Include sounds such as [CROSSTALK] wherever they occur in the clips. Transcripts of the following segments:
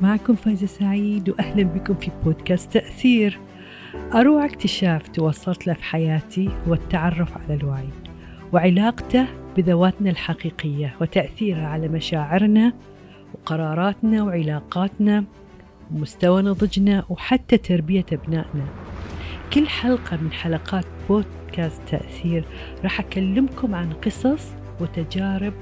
معكم فايزة سعيد وأهلا بكم في بودكاست تأثير. أروع اكتشاف توصلت له في حياتي هو التعرف على الوعي وعلاقته بذواتنا الحقيقية وتأثيرها على مشاعرنا وقراراتنا وعلاقاتنا ومستوى نضجنا وحتى تربية أبنائنا. كل حلقة من حلقات بودكاست تأثير راح أكلمكم عن قصص وتجارب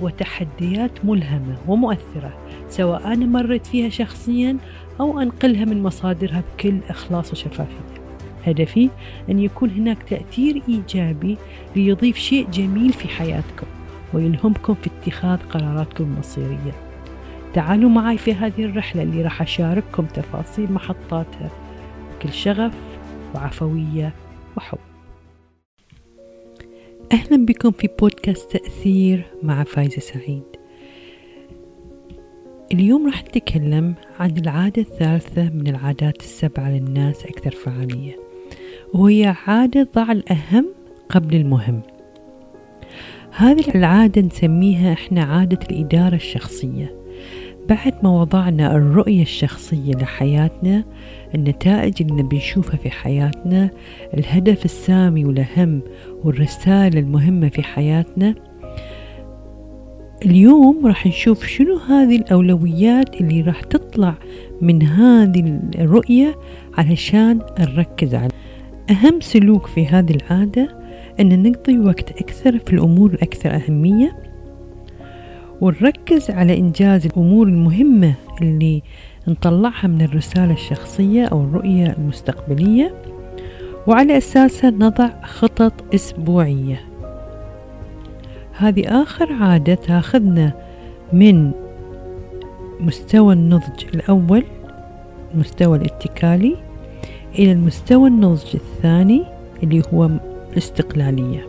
وتحديات ملهمة ومؤثرة سواء أنا مريت فيها شخصيا أو أنقلها من مصادرها بكل إخلاص وشفافية. هدفي أن يكون هناك تأثير إيجابي ليضيف شيء جميل في حياتكم ويلهمكم في اتخاذ قراراتكم المصيرية. تعالوا معي في هذه الرحلة اللي راح أشارككم تفاصيل محطاتها بكل شغف وعفوية وحب. أهلا بكم في بودكاست تأثير مع فايزة سعيد. اليوم راح نتكلم عن العادة الثالثة من العادات السبعة للناس أكثر فعالية وهي عادة ضع الأهم قبل المهم. هذه العادة نسميها إحنا عادة الإدارة الشخصية. بعد ما وضعنا الرؤية الشخصية لحياتنا النتائج اللي نبي نشوفها في حياتنا الهدف السامي والأهم والرسالة المهمة في حياتنا. اليوم راح نشوف شنو هذه الأولويات اللي راح تطلع من هذه الرؤية علشان نركز على أهم سلوك في هذه العادة أن نقضي وقت أكثر في الأمور الأكثر أهمية ونركز على إنجاز الأمور المهمة اللي نطلعها من الرسالة الشخصية أو الرؤية المستقبلية. وعلى أساسها نضع خطط أسبوعية. هذه آخر عادة تأخذنا من مستوى النضج الأول المستوى الاتكالي إلى المستوى النضج الثاني اللي هو الاستقلالية.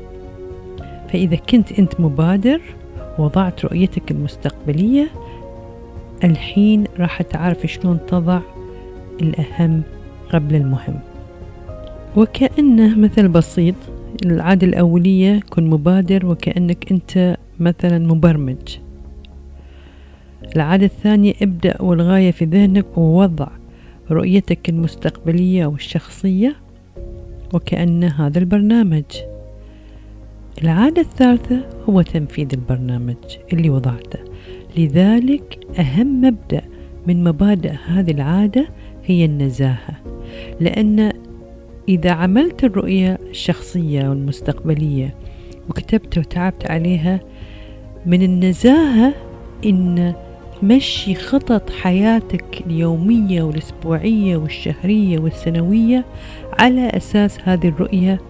فإذا كنت أنت مبادر وضعت رؤيتك المستقبلية الحين راح تعرف شلون تضع الأهم قبل المهم. وكأنه مثل بسيط. العادة الأولية كن مبادر وكأنك أنت مثلا مبرمج. العادة الثانية ابدأ والغاية في ذهنك ووضع رؤيتك المستقبلية أو الشخصية وكأن هذا البرنامج. العادة الثالثة هو تنفيذ البرنامج اللي وضعته. لذلك أهم مبدأ من مبادئ هذه العادة هي النزاهة لأن إذا عملت الرؤية الشخصية والمستقبلية وكتبت وتعبت عليها من النزاهة إن تمشي خطط حياتك اليومية والأسبوعية والشهرية والسنوية على أساس هذه الرؤية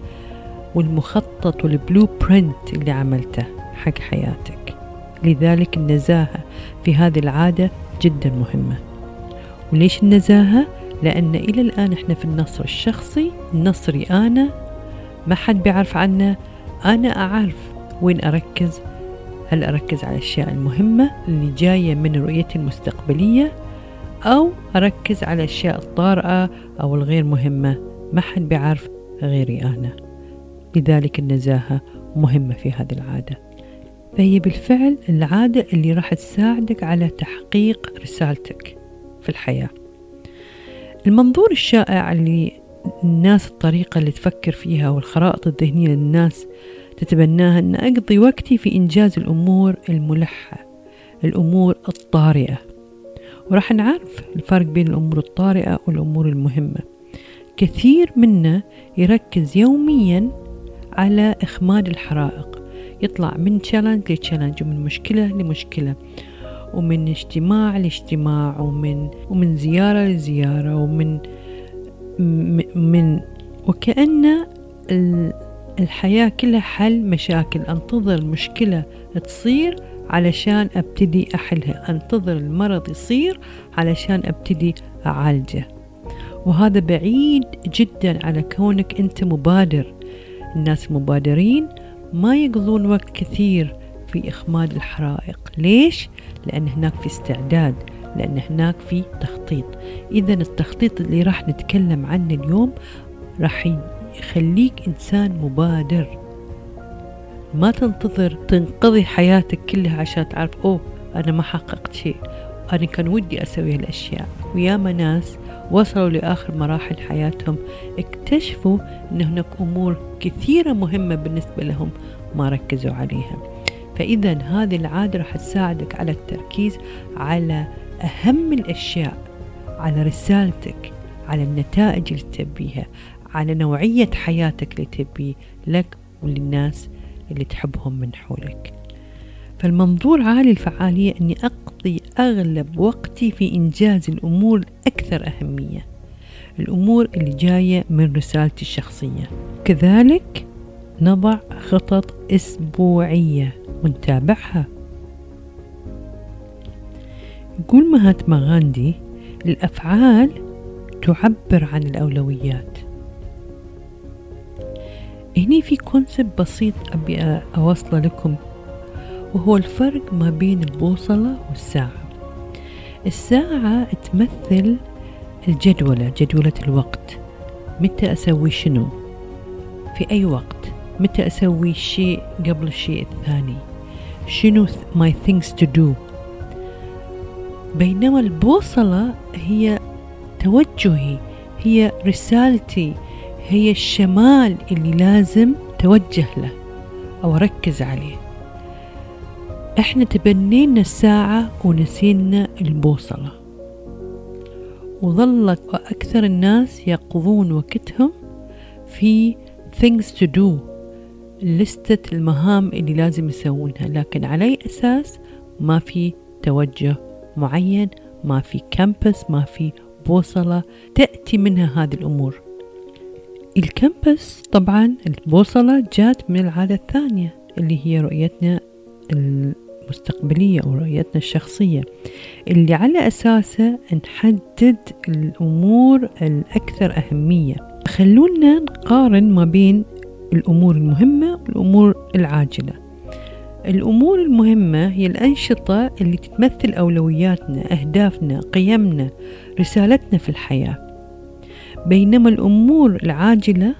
والمخطط والبلو برنت اللي عملته حق حياتك لذلك النزاهة في هذه العادة جدا مهمة وليش النزاهة؟ لأن إلى الآن إحنا في النصر الشخصي نصري أنا. ما حد بيعرف عنه. أنا أعرف وين أركز. هل أركز على الأشياء المهمة اللي جاية من رؤيتي المستقبلية أو أركز على الأشياء الطارئة أو الغير مهمة؟ ما حد بيعرف غيري أنا. لذلك النزاهة مهمة في هذه العادة. فهي بالفعل العادة اللي راح تساعدك على تحقيق رسالتك في الحياة. المنظور الشائع اللي الناس الطريقة اللي تفكر فيها والخرائط الذهنية للناس تتبناها أن أقضي وقتي في إنجاز الأمور الملحة الأمور الطارئة. وراح نعرف الفرق بين الأمور الطارئة والأمور المهمة. كثير منا يركز يوميا على إخماد الحرائق. يطلع من تشالنج لتشالنج ومن مشكلة لمشكلة. ومن اجتماع لاجتماع ومن ومن زيارة لزيارة ومن من وكأن الحياة كلها حل مشاكل. أنتظر المشكلة تصير علشان أبتدي أحلها. أنتظر المرض يصير علشان أبتدي أعالجه. وهذا بعيد جدا على كونك أنت مبادر. الناس المبادرين ما يقضون وقت كثير في إخماد الحرائق. ليش؟ لأن هناك في استعداد لأن هناك في تخطيط. إذا التخطيط اللي راح نتكلم عنه اليوم راح يخليك إنسان مبادر. ما تنتظر تنقضي حياتك كلها عشان تعرف أوه أنا ما حققت شيء. أنا كان ودي أسوي هالأشياء. وياما ناس وصلوا لآخر مراحل حياتهم اكتشفوا أن هناك أمور كثيرة مهمة بالنسبة لهم ما ركزوا عليها. فإذا هذه العادة راح تساعدك على التركيز على أهم الأشياء على رسالتك على النتائج اللي تبيها على نوعية حياتك اللي تبي لك وللناس اللي تحبهم من حولك. فالمنظور عالي الفعالية أني أقضي أغلب وقتي في إنجاز الأمور الأكثر أهمية الأمور اللي جاية من رسالتي الشخصية. كذلك نضع خطط أسبوعية ونتابعها. يقول مهاتما غاندي الأفعال تعبر عن الأولويات. هني في كونسبت بسيط أبي أوصله لكم وهو الفرق ما بين البوصلة والساعة. الساعة تمثل الجدولة جدولة الوقت. متى أسوي شنو؟ في أي وقت. متى أسوي شيء قبل الشيء الثاني؟ شنو my things to do بينما البوصلة هي توجهي هي رسالتي هي الشمال اللي لازم توجه له أو أركز عليه. إحنا تبنينا الساعة ونسينا البوصلة. وظلت أكثر الناس يقضون وقتهم في things to do. لستة المهام اللي لازم يسوونها لكن على أي أساس؟ ما في توجه معين ما في كامبس ما في بوصلة تأتي منها هذه الأمور. الكامبس طبعا البوصلة جات من العادة الثانية اللي هي رؤيتنا المستقبلية أو رؤيتنا الشخصية اللي على أساسه نحدد الأمور الأكثر أهمية. خلونا نقارن ما بين الأمور المهمة والأمور العاجلة. الأمور المهمة هي الأنشطة اللي تتمثل أولوياتنا أهدافنا قيمنا رسالتنا في الحياة. بينما الأمور العاجلة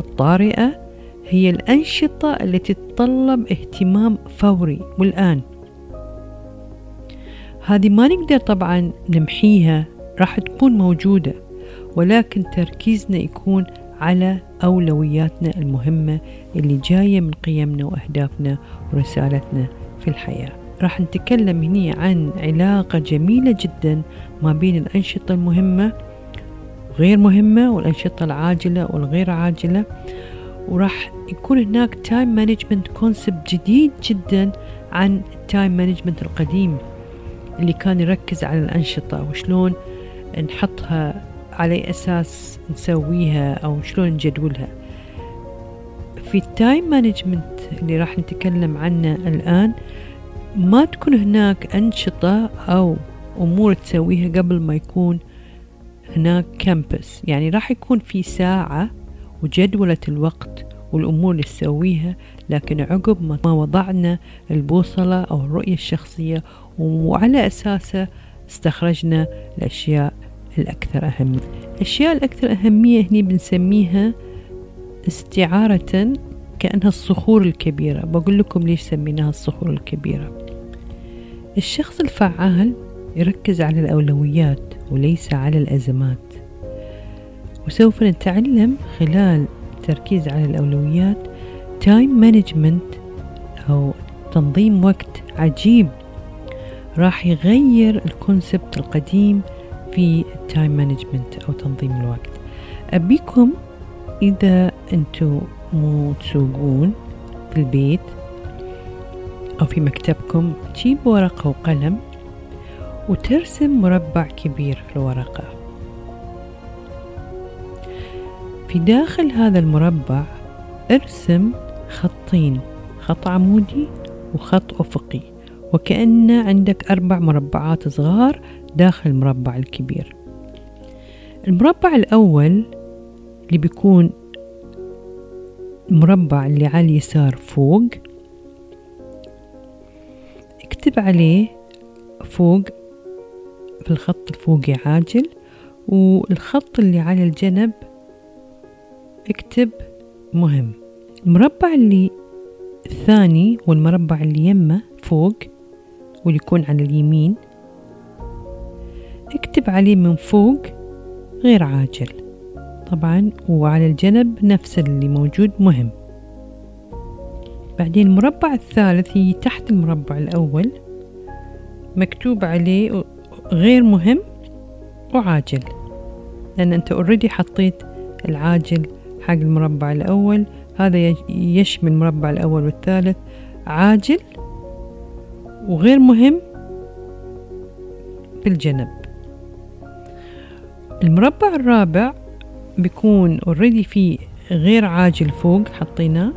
الطارئة هي الأنشطة التي تتطلب اهتمام فوري والآن. هذه ما نقدر طبعا نمحيها راح تكون موجودة ولكن تركيزنا يكون على أولوياتنا المهمة اللي جاية من قيمنا وأهدافنا ورسالتنا في الحياة. راح نتكلم هنا عن علاقة جميلة جدا ما بين الأنشطة المهمة وغير مهمة والأنشطة العاجلة والغير عاجلة. وراح يكون هناك time management concept جديد جدا عن ال time management القديم اللي كان يركز على الأنشطة وشلون نحطها على أساس نسويها أو شلون نجدولها في ال time management اللي راح نتكلم عنه الآن ما تكون هناك أنشطة أو أمور تسويها قبل ما يكون هناك compass يعني راح يكون في ساعة وجدولة الوقت والأمور اللي تسويها لكن عقب ما وضعنا البوصلة أو الرؤية الشخصية وعلى أساسه استخرجنا الأشياء الأكثر أهمية الأشياء الأكثر أهمية هني بنسميها استعارة كأنها الصخور الكبيرة. بقول لكم ليش سميناها الصخور الكبيرة. الشخص الفعال يركز على الأولويات وليس على الأزمات. وسوف نتعلم خلال التركيز على الأولويات time management أو تنظيم وقت عجيب. راح يغير ال concept القديم في ال time management أو تنظيم الوقت. أبيكم إذا أنتم مو تسوقون في البيت أو في مكتبكم تجيب ورقة وقلم وترسم مربع كبير في الورقة. في داخل هذا المربع ارسم خطين خط عمودي وخط أفقي وكأن عندك أربع مربعات صغار داخل المربع الكبير. المربع الأول اللي بيكون المربع اللي على اليسار فوق اكتب عليه فوق في الخط الفوقي عاجل والخط اللي على الجنب اكتب مهم. المربع اللي الثاني والمربع اللي يمه فوق واللي يكون على اليمين نكتب عليه من فوق غير عاجل. طبعا وعلى الجنب نفس اللي موجود مهم. بعدين المربع الثالث هي تحت المربع الأول مكتوب عليه غير مهم وعاجل. لأن أنت already حطيت العاجل حق المربع الأول هذا يشمل المربع الأول والثالث. عاجل وغير مهم بالجنب. المربع الرابع بيكون already فيه غير عاجل فوق حطيناه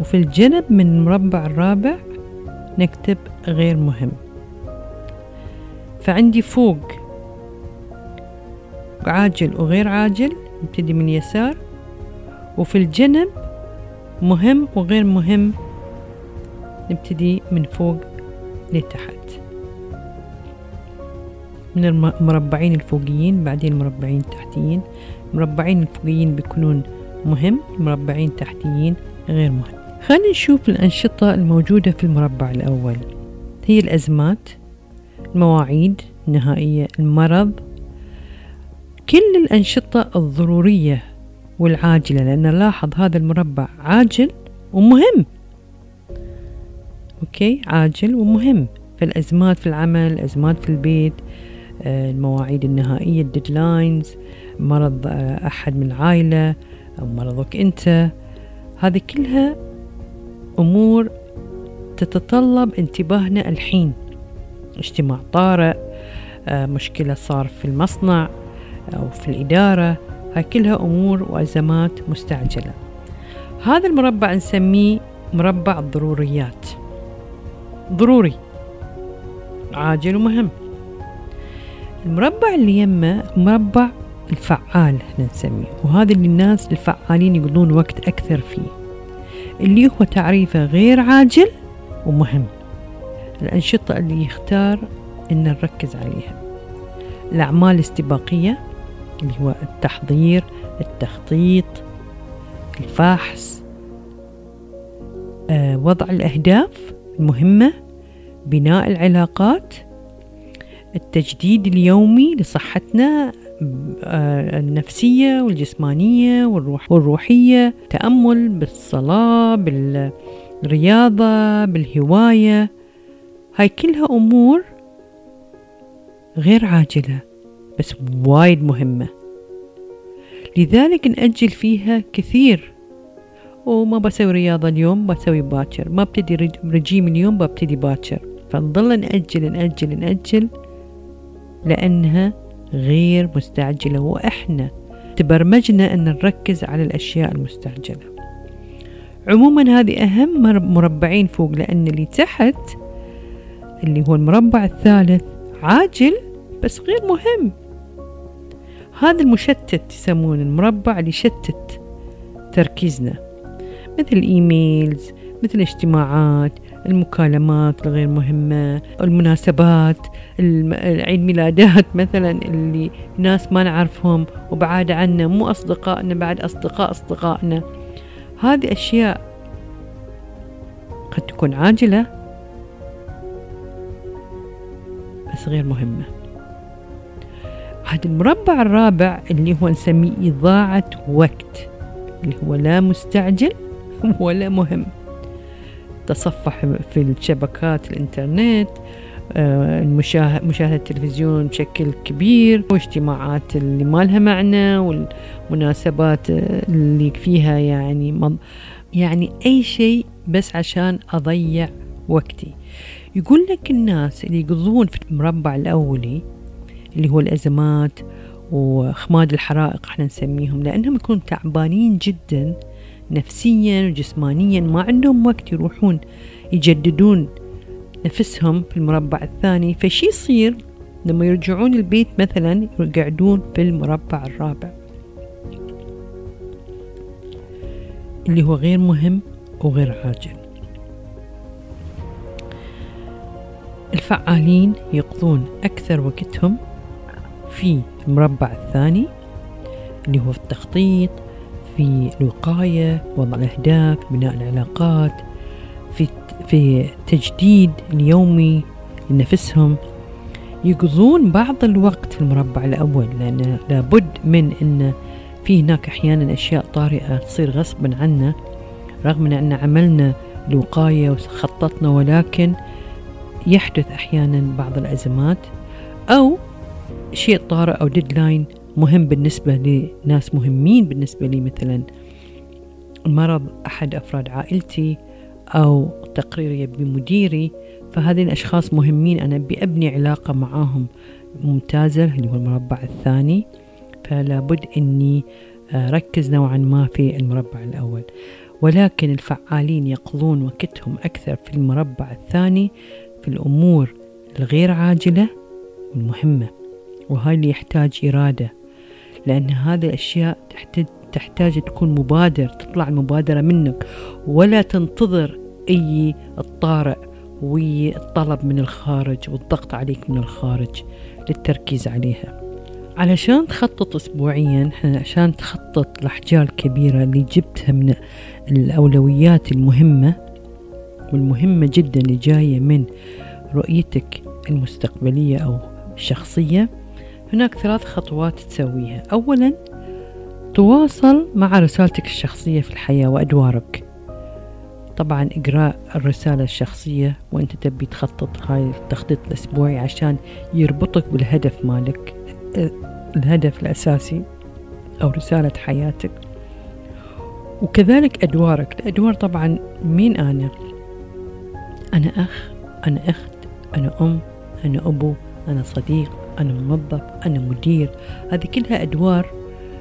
وفي الجنب من المربع الرابع نكتب غير مهم. فعندي فوق عاجل وغير عاجل نبتدي من اليسار وفي الجنب مهم وغير مهم نبتدي من فوق لتحت. من المربعين الفوقيين بعدين المربعين التحتيين المربعين الفوقيين بيكونون مهم المربعين التحتيين غير مهم. خلينا نشوف الأنشطة الموجودة في المربع الأول. هي الأزمات المواعيد النهائية المرض. كل الأنشطة الضرورية والعاجلة لأن لاحظ هذا المربع عاجل ومهم. أوكي؟ عاجل ومهم. فالأزمات في العمل الأزمات في البيت المواعيد النهائية الديدلاينز مرض آه، أحد من العائلة أو مرضك أنت. هذه كلها أمور تتطلب انتباهنا الحين. اجتماع طارئ آه، مشكلة صار في المصنع أو في الإدارة. هاي كلها أمور وأزمات مستعجلة. هذا المربع نسميه مربع الضروريات. ضروري عاجل ومهم. المربع اللي يمه مربع الفعال إحنا نسميه. وهذا اللي الناس الفعالين يقضون وقت أكثر فيه. اللي هو تعريفه غير عاجل ومهم. الأنشطة اللي يختار إن نركز عليها. الأعمال الاستباقية اللي هو التحضير التخطيط الفحص آه، وضع الأهداف المهمة بناء العلاقات التجديد اليومي لصحتنا آه، النفسية والجسمانية والروح والروحية تأمل بالصلاة بالرياضة بالهواية. هاي كلها أمور غير عاجلة بس وايد مهمة. لذلك نأجل فيها كثير. وما بسوي رياضة اليوم بسوي باكر. ما ابتدي رجيم اليوم ببتدي باكر. فنظل نأجل نأجل نأجل. لأنها غير مستعجلة وإحنا تبرمجنا أن نركز على الأشياء المستعجلة. عموما هذه أهم مربعين فوق لأن اللي تحت اللي هو المربع الثالث عاجل بس غير مهم. هذا المشتت يسمون المربع اللي يشتت تركيزنا مثل الإيميلز مثل الاجتماعات المكالمات الغير مهمة المناسبات عيد ميلادات [LAUGHS] مثلا اللي ناس ما نعرفهم وبعاد عنا مو أصدقائنا بعد أصدقاء أصدقائنا. هذه أشياء قد تكون عاجلة بس غير مهمة. هذا المربع الرابع اللي هو نسميه إضاعة وقت اللي هو لا مستعجل [LAUGHS] ولا مهم. تصفح في الشبكات الإنترنت آه، مشاهدة التلفزيون بشكل كبير واجتماعات اللي ما لها معنى والمناسبات اللي فيها يعني يعني أي شيء بس عشان أضيع وقتي. يقول لك الناس اللي يقضون في المربع الأولي اللي هو الأزمات وخماد الحرائق إحنا نسميهم لأنهم يكونوا تعبانين جدا نفسيا وجسمانيا ما عندهم وقت يروحون يجددون نفسهم في المربع الثاني. فشي يصير لما يرجعون البيت مثلا يقعدون في المربع الرابع. اللي هو غير مهم وغير عاجل. الفعالين يقضون أكثر وقتهم في المربع الثاني اللي هو في التخطيط في الوقاية وضع الأهداف بناء العلاقات في في تجديد اليومي لنفسهم. يقضون بعض الوقت في المربع الأول لأن لابد من أن في هناك أحيانا أشياء طارئة تصير غصبا عنا رغم أن عملنا الوقاية وخططنا ولكن يحدث أحيانا بعض الأزمات أو شيء طارئ أو ديدلاين مهم بالنسبة لناس مهمين بالنسبة لي مثلا مرض أحد أفراد عائلتي أو تقرير يبي مديري الأشخاص مهمين. أنا أبي أبني علاقة معاهم ممتازة اللي هو المربع الثاني. فلا بد أني أركز نوعا ما في المربع الأول. ولكن الفعالين يقضون وقتهم أكثر في المربع الثاني في الأمور الغير عاجلة والمهمة وهاي اللي يحتاج إرادة. لأن هذه الأشياء تحتاج تكون مبادر تطلع المبادرة منك ولا تنتظر أي الطارئ والطلب من الخارج والضغط عليك من الخارج للتركيز عليها. علشان تخطط أسبوعيا عشان تخطط الأحجار الكبيرة اللي جبتها من الأولويات المهمة والمهمة جدا اللي جاية من رؤيتك المستقبلية أو الشخصية هناك ثلاث خطوات تسويها. أولا تواصل مع رسالتك الشخصية في الحياة وأدوارك. طبعا إقراء الرسالة الشخصية وأنت تبي تخطط هاي التخطيط الأسبوعي عشان يربطك بالهدف مالك الهدف الأساسي أو رسالة حياتك. وكذلك أدوارك. الأدوار طبعا مين أنا؟ أنا أخ أنا أخت أنا أم أنا أبو أنا صديق. أنا موظف أنا مدير. هذه كلها أدوار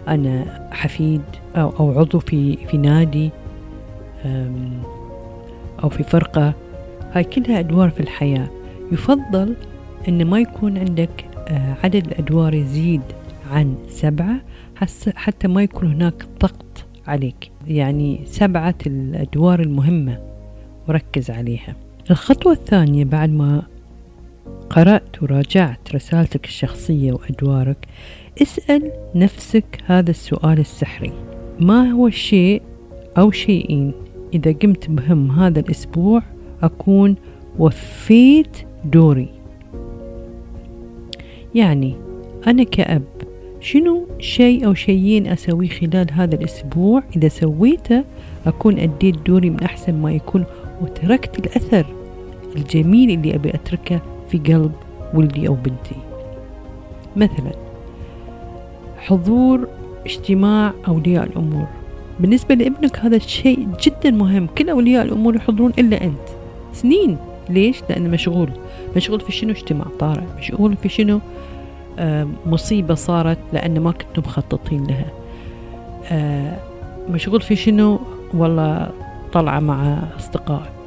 أنا حفيد أو, أو عضو في في نادي أو في فرقة. هاي كلها أدوار في الحياة. يفضل أن ما يكون عندك آه، عدد الأدوار يزيد عن سبعة حتى ما يكون هناك ضغط عليك. يعني سبعة الأدوار المهمة وركز عليها. الخطوة الثانية بعد ما قرأت وراجعت رسالتك الشخصية وأدوارك. اسأل نفسك هذا السؤال السحري. ما هو الشيء أو شيئين إذا قمت بهم هذا الأسبوع أكون وفيت دوري؟ يعني أنا كأب شنو شيء أو شيئين أسويه خلال هذا الأسبوع؟ إذا سويته أكون أديت دوري من أحسن ما يكون وتركت الأثر الجميل اللي أبي أتركه في قلب ولدي أو بنتي. مثلا حضور اجتماع أولياء الأمور. بالنسبة لابنك هذا الشيء جدا مهم. كل أولياء الأمور يحضرون إلا أنت. سنين. ليش؟ لأنه مشغول. مشغول في شنو؟ اجتماع طارئ. مشغول في شنو؟ مصيبة صارت لأن ما كنتم مخططين لها. آه مشغول في شنو؟ والله طلعة مع أصدقائك.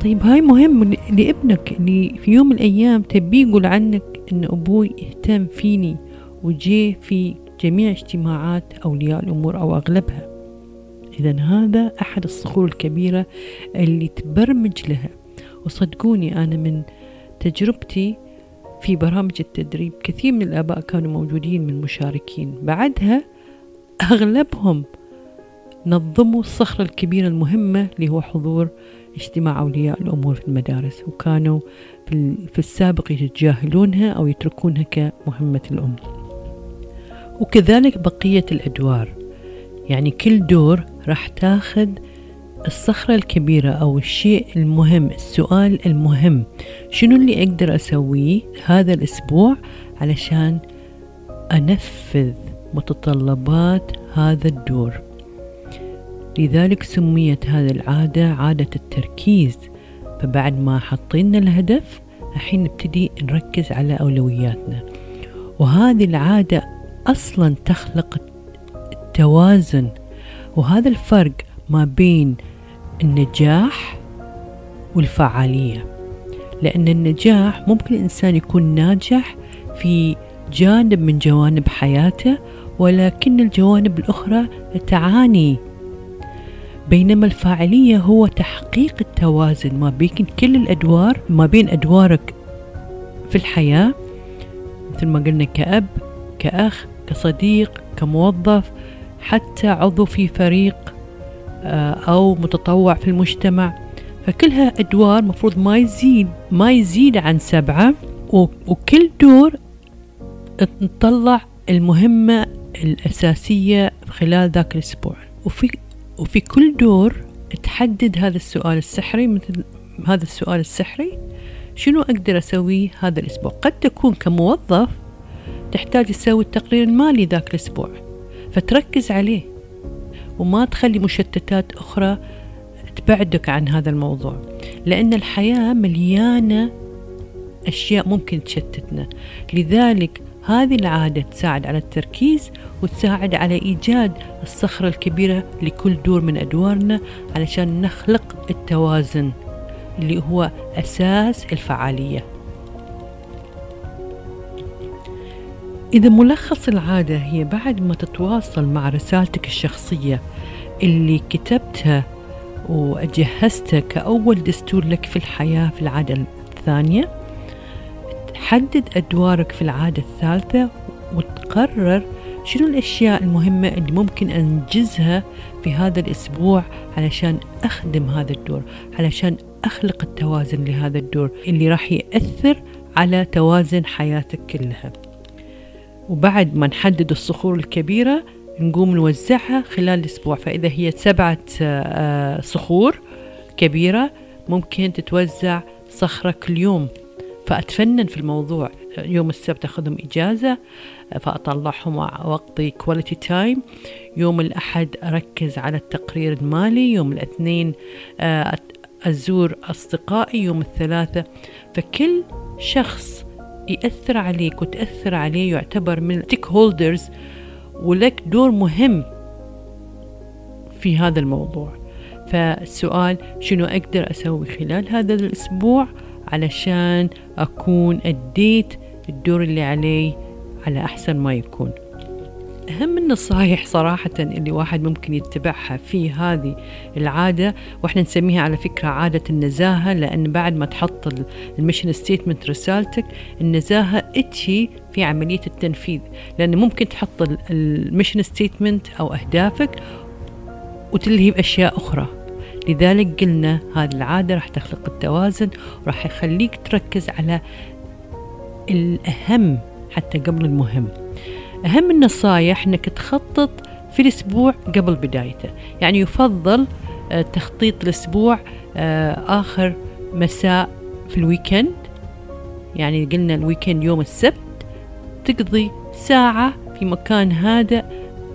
طيب هاي مهم لابنك اللي في يوم من الأيام تبي يقول عنك إن أبوي اهتم فيني وجي في جميع اجتماعات أولياء الأمور أو أغلبها. إذا هذا أحد الصخور الكبيرة اللي تبرمج لها. وصدقوني أنا من تجربتي في برامج التدريب كثير من الآباء كانوا موجودين من مشاركين بعدها أغلبهم نظموا الصخرة الكبيرة المهمة اللي هو حضور اجتماع أولياء الأمور في المدارس وكانوا في السابق يتجاهلونها أو يتركونها كمهمة الأم. وكذلك بقية الأدوار. يعني كل دور راح تاخذ الصخرة الكبيرة أو الشيء المهم السؤال المهم. شنو اللي أقدر أسويه هذا الأسبوع علشان أنفذ متطلبات هذا الدور؟ لذلك سميت هذه العادة عادة التركيز. فبعد ما حطينا الهدف الحين نبتدي نركز على أولوياتنا. وهذه العادة أصلا تخلق التوازن. وهذا الفرق ما بين النجاح والفعالية. لأن النجاح ممكن الإنسان يكون ناجح في جانب من جوانب حياته ولكن الجوانب الأخرى تعاني بينما الفاعلية هو تحقيق التوازن ما بين كل الأدوار ما بين أدوارك في الحياة مثل ما قلنا كأب كأخ كصديق كموظف حتى عضو في فريق آه، أو متطوع في المجتمع. فكلها أدوار مفروض ما يزيد ما يزيد عن سبعة وكل دور نطلع المهمة الأساسية خلال ذاك الأسبوع. وفي وفي كل دور تحدد هذا السؤال السحري مثل هذا السؤال السحري شنو أقدر أسويه هذا الأسبوع؟ قد تكون كموظف تحتاج تسوي التقرير المالي ذاك الأسبوع فتركز عليه وما تخلي مشتتات أخرى تبعدك عن هذا الموضوع لأن الحياة مليانة أشياء ممكن تشتتنا لذلك هذه العادة تساعد على التركيز وتساعد على إيجاد الصخرة الكبيرة لكل دور من أدوارنا علشان نخلق التوازن اللي هو أساس الفعالية. إذا ملخص العادة هي بعد ما تتواصل مع رسالتك الشخصية اللي كتبتها وجهزتها كأول دستور لك في الحياة في العادة الثانية حدد أدوارك في العادة الثالثة وتقرر شنو الأشياء المهمة اللي ممكن أنجزها في هذا الأسبوع علشان أخدم هذا الدور علشان أخلق التوازن لهذا الدور اللي راح يأثر على توازن حياتك كلها. وبعد ما نحدد الصخور الكبيرة نقوم نوزعها خلال الأسبوع. فإذا هي سبعة آه، صخور كبيرة ممكن تتوزع صخرة كل يوم فأتفنن في الموضوع. يوم السبت أخذهم إجازة فأطلعهم وأقضي quality time يوم الأحد أركز على التقرير المالي. يوم الاثنين آه، أزور أصدقائي. يوم الثلاثة فكل شخص يأثر عليك وتأثر عليه يعتبر من تيك هولدرز ولك دور مهم في هذا الموضوع. فالسؤال شنو أقدر أسوي خلال هذا الأسبوع؟ علشان أكون أديت الدور اللي علي على أحسن ما يكون. أهم النصائح صراحة اللي واحد ممكن يتبعها في هذه العادة وإحنا نسميها على فكرة عادة النزاهة لأن بعد ما تحط ال mission statement رسالتك النزاهة إتجي في عملية التنفيذ. لأن ممكن تحط ال mission statement أو أهدافك وتلهي بأشياء أخرى. لذلك قلنا هذه العادة راح تخلق التوازن وراح يخليك تركز على الأهم حتى قبل المهم. أهم النصايح أنك تخطط في الأسبوع قبل بدايته. يعني يفضل آه، تخطيط الأسبوع آه، آخر مساء في ال weekend. يعني قلنا ال weekend يوم السبت. تقضي ساعة في مكان هادئ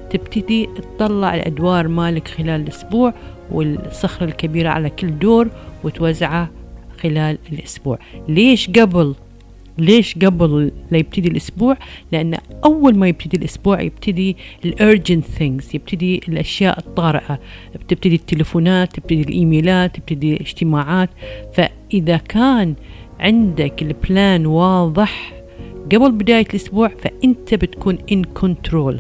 تبتدي تطلع الأدوار مالك خلال الأسبوع والصخرة الكبيرة على كل دور وتوزعها خلال الأسبوع. ليش قبل؟ ليش قبل لا يبتدي الأسبوع؟ لأن أول ما يبتدي الأسبوع يبتدي ال urgent things يبتدي الأشياء الطارئة. بتبتدي التلفونات تبتدي الإيميلات تبتدي الاجتماعات. فإذا كان عندك ال plan واضح قبل بداية الأسبوع فأنت بتكون in control.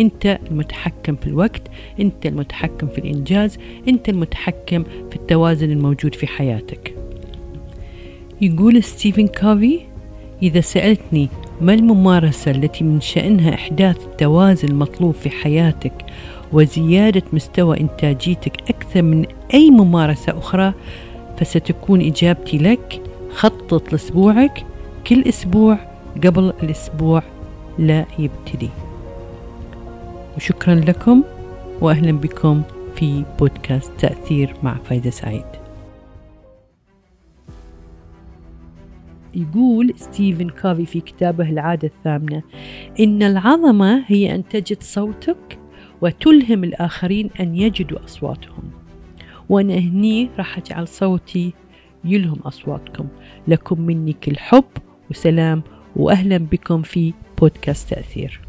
أنت المتحكم في الوقت أنت المتحكم في الإنجاز أنت المتحكم في التوازن الموجود في حياتك. يقول ستيفن كافي إذا سألتني ما الممارسة التي من شأنها إحداث التوازن المطلوب في حياتك وزيادة مستوى إنتاجيتك أكثر من أي ممارسة أخرى فستكون إجابتي لك خطط لأسبوعك كل أسبوع قبل الأسبوع لا يبتدي. وشكرا لكم وأهلا بكم في بودكاست تأثير مع فايدة سعيد. يقول ستيفن كافي في كتابه العادة الثامنة إن العظمة هي أن تجد صوتك وتلهم الآخرين أن يجدوا أصواتهم. وأنا هني راح أجعل صوتي يلهم أصواتكم. لكم مني كل حب وسلام وأهلا بكم في بودكاست تأثير.